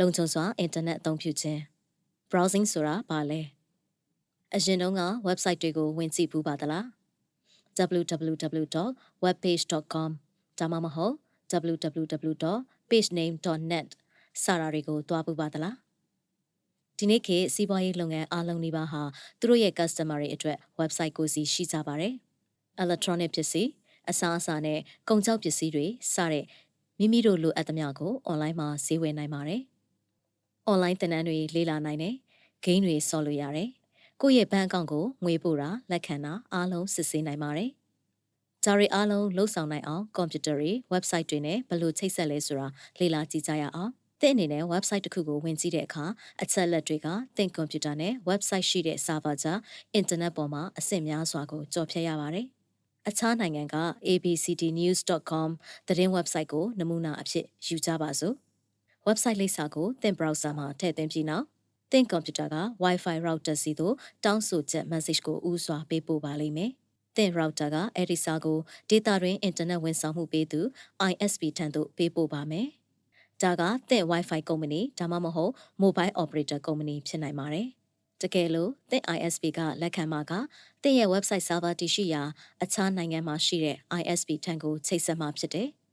လုံခြုံစွာအင်တာနက်အသုံးပြုခြင်း browsing ဆိုတာဘာလဲအရင်တုန်းက website တွေကိုဝင်ကြည့်ပူးပါသလား www.webpage.com ဒါမှမဟုတ် www.pagename.net စတာတွေကိုတွားပူးပါသလားဒီနေ့ခေတ်စီးပွားရေးလုပ်ငန်းအားလုံးဒီပါဟာသူတို့ရဲ့ customer တွေအတွက် website ကိုစီရှိကြပါတယ် electronic ပစ္စည်းအစားအစာနဲ့ကုန်ကြောက်ပစ္စည်းတွေစတဲ့မိမိတို့လိုအပ်သမျှကို online မှာဈေးဝယ်နိုင်ပါတယ်။ online သင်တန်းတွေလေ့လာနိုင်တယ်။ game တွေဆော်လို့ရတယ်။ကိုယ့်ရဲ့ဘဏ်အကောင့်ကိုငွေပို့တာလက်ခံတာအားလုံးစစ်ဆေးနိုင်ပါတယ်။ဒါတွေအားလုံးလှုပ်ဆောင်နိုင်အောင်ကွန်ပျူတာတွေ website တွေနဲ့ဘယ်လိုချိတ်ဆက်လဲဆိုတာလေ့လာကြည့်ကြရအောင်။သင်အနေနဲ့ website တစ်ခုကိုဝင်ကြည့်တဲ့အခါအချက်လက်တွေကသင်ကွန်ပျူတာနဲ့ website ရှိတဲ့ server ကြား internet ပေါ်မှာအဆင့်များစွာကိုကြော်ဖြတ်ရပါတယ်။အခြားနိုင်ငံက abcdnews.com သတင်း website ကိုနမူနာအဖြစ်ယူကြပါစို့။ website လိပ်စာကိုသင် browser မှာထည့်သွင်းပြီးနောက်သင်ကွန်ပျူတာက Wi-Fi router စီသို့တောင်းဆိုချက် message ကိုဥစွာပေးပို့ပါလိမ့်မယ်။သင် router ကအဲ့ဒီစာကို data တွင် internet ဝန်ဆောင်မှုပေးသူ ISP ထံသို့ပေးပို့ပါမယ်။ဒါကသင် Wi-Fi ကုမ္ပဏီဒါမှမဟုတ် mobile operator ကုမ္ပဏီဖြစ်နိုင်ပါတယ်။တကယ်လို့သင် ISP ကလက်ခံမှာကသင်ရဲ့ website server တည်ရှိရာအခြားနိုင်ငံမှာရှိတဲ့ ISP ထံကိုချိတ်ဆက်မှာဖြစ်တယ်။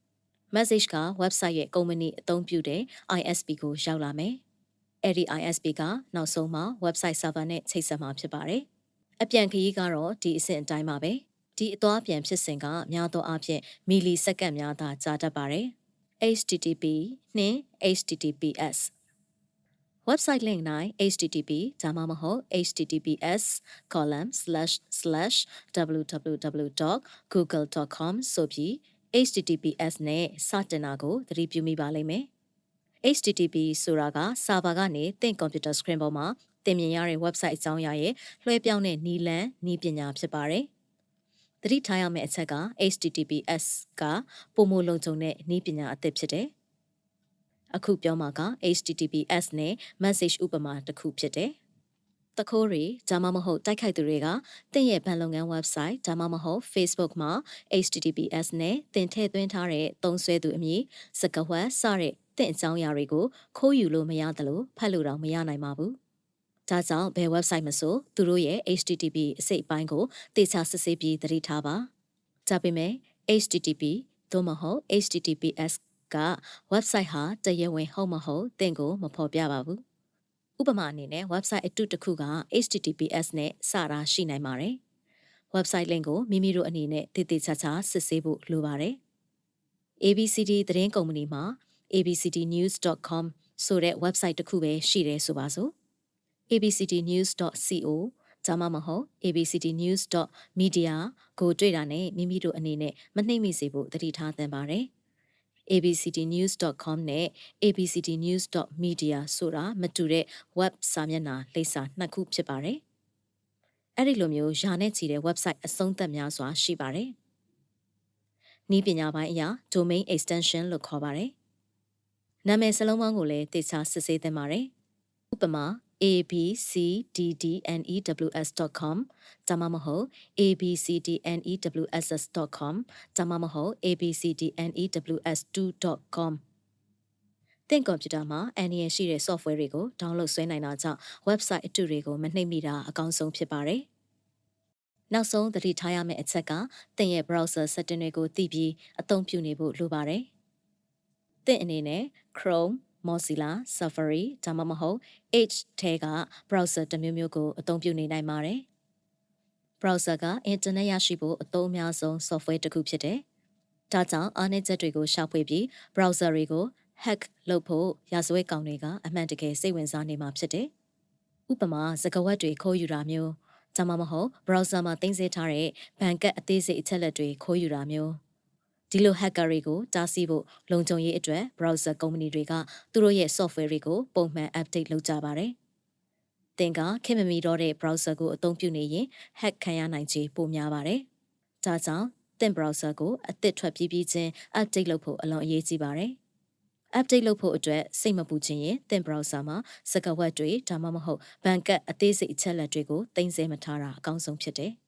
message က website ရဲ့ကုမ္ပဏီအသုံးပြုတဲ့ ISP ကိုရောက်လာမယ်။အဲ့ဒီ ISP ကနောက်ဆုံးမှာ website server နဲ့ချိတ်ဆက်မှာဖြစ်ပါတယ်။အပြန်ခရီးကတော့ဒီအဆင့်အတိုင်းပါပဲ။ဒီအသွားပြန်ဖြစ်စဉ်ကများသောအားဖြင့်မီလီစက္ကန့်များသာကြာတတ်ပါတယ်။ HTTP နှင့် HTTPS website link ၌ http ဒါမှမဟုတ် https://www.google.com ဆိုပြီး https နဲ့စတင်တာကိုသတိပြုမိပါလိမ့်မယ်။ http ဆိုတာက server ကနေသင် computer screen ပေါ်မှာသင်မြင်ရတဲ့ website အကြောင်းအရာရဲ့လွှဲပြောင်းတဲ့နီလန်နီးပညာဖြစ်ပါတယ်။သတိထားရမယ့်အချက်က https ကပုံမလုံခြုံတဲ့နီးပညာအသစ်ဖြစ်တယ်။အခုပြောမှာက HTTPS နဲ့ message ဥပမာတစ်ခုဖြစ်တယ်။ တခိုးတွေဒါမှမဟုတ်တိုက်ခိုက်သူတွေကသင်ရဲ့ဘဏ်လုပ်ငန်း website ဒါမှမဟုတ် Facebook မှာ HTTPS နဲ့သင်ထည့်သွင်းထားတဲ့သုံးစွဲသူအမည်စကားဝတ်စတဲ့သင်အကြောင်းအရာတွေကိုခိုးယူလို့မရသလိုဖတ်လို့တော့မရနိုင်ပါဘူး။ဒါကြောင့်ဘယ် website မဆိုသူတို့ရဲ့ HTTP အစိတ်အပိုင်းကိုတေချာစစ်ဆေးပြီးသတိထားပါ။ဒါပေမဲ့ HTTP သို့မဟုတ် HTTPS က website ဟာတရားဝင်ဟုတ်မဟုတ်သင်ကိုမဖော်ပြပါဘူး။ ဥပမာအနေနဲ့ website အတုတစ်ခုက HTTPS နဲ့စတာရှိနိုင်ပါတယ်။ website link ကိုမိမိတို့အနေနဲ့တည်တည်ချာချာစစ်ဆေးဖို့လိုပါတယ်။ ABCD သတင်းကုမ္ပဏီမှာ abcdnews.com ဆိုတဲ့ website တစ်ခုပဲရှိတယ်ဆိုပါစို့။ abcdnews.co ဒါမှမဟုတ် abcdnews.media ကိုတွေ့တာနဲ့မိမိတို့အနေနဲ့မနှိမ့်မိစေဖို့တတိထားသင့်ပါတယ်။ abcdnews.com နဲ့ abcdnews.media ဆိုတာမတူတဲ့ web စာမျက်နှာလိပ်စာနှစ်ခုဖြစ်ပါတယ်။အဲ့ဒီလိုမျိုးယာနဲ့ချီတဲ့ website အဆုံးသက်များစွာရှိပါတယ်။ဤပညာပိုင်းအရာ domain extension လို့ခေါ်ပါတယ်။နာမည်စလုံးပေါင်းကိုလည်းတေချာစစ်ဆေးသင့်ပါတယ်။ဥပမာ abcddnews.com ဒါမှမဟုတ် abcdnews.com ဒါမှမဟုတ် abcdnews2.com သင်ကွန်ပျူတာမှာအန်ဒီရရှိတဲ့ software တွေကို download ဆွဲနိုင်တာကြောင့် website အတုတွေကိုမနှိမ့်မိတာအကောင်းဆုံးဖြစ်ပါတယ်။နောက်ဆုံးသတိထားရမယ့်အချက်ကသင်ရဲ့ browser setting တွေကိုသိပြီးအသုံးပြုနေဖို့လိုပါတယ်။သင်အနေနဲ့ Chrome Mozilla Safari ဒါမှမဟုတ် Edge ထဲက browser တစ်မျိုးမျိုးကိုအသုံးပြုနေနိုင်ပါတယ်။ browser က internet ရရှိဖို့အသုံးအများဆုံး software တစ်ခုဖြစ်တယ်။ဒါကြောင့်အားနည်းချက်တွေကိုရှာဖွေပြီး browser တွေကို hack လုပ်ဖို့ရာဇဝတ်ကောင်တွေကအမှန်တကယ်စိတ်ဝင်စားနေမှာဖြစ်တယ်။ဥပမာစကားဝတ်တွေခိုးယူတာမျိုးဒါမှမဟုတ် browser မှာတင်ဆက်ထားတဲ့ဘဏ်ကတ်အသေးစိတ်အချက်လက်တွေခိုးယူတာမျိုး ဒီလို hacker တွေကိုတားဆီးဖို့လုံခြုံရေးအတွက် browser ကုမ္ပဏီတွေကသူတို့ရဲ့ software တွေကိုပုံမှန် update လုပ်ကြပါတယ်။သင်ကခင်မမီတော့တဲ့ browser ကိုအသုံးပြုနေရင် hack ခံရနိုင်ခြေပိုများပါတယ်။ဒါကြောင့်သင် browser ကိုအသစ်ထွက်ပြီးပြီးချင်း update လုပ်ဖို့အလွန်အရေးကြီးပါတယ်။ update လုပ်ဖို့အတွက်စိတ်မပူချင်ရင်သင် browser မှာစကားဝတ်တွေဒါမှမဟုတ်ဘဏ်ကတ်အသေးစိတ်အချက်လက်တွေကိုတင်ဆက်မထားတာအကောင်းဆုံးဖြစ်တယ်။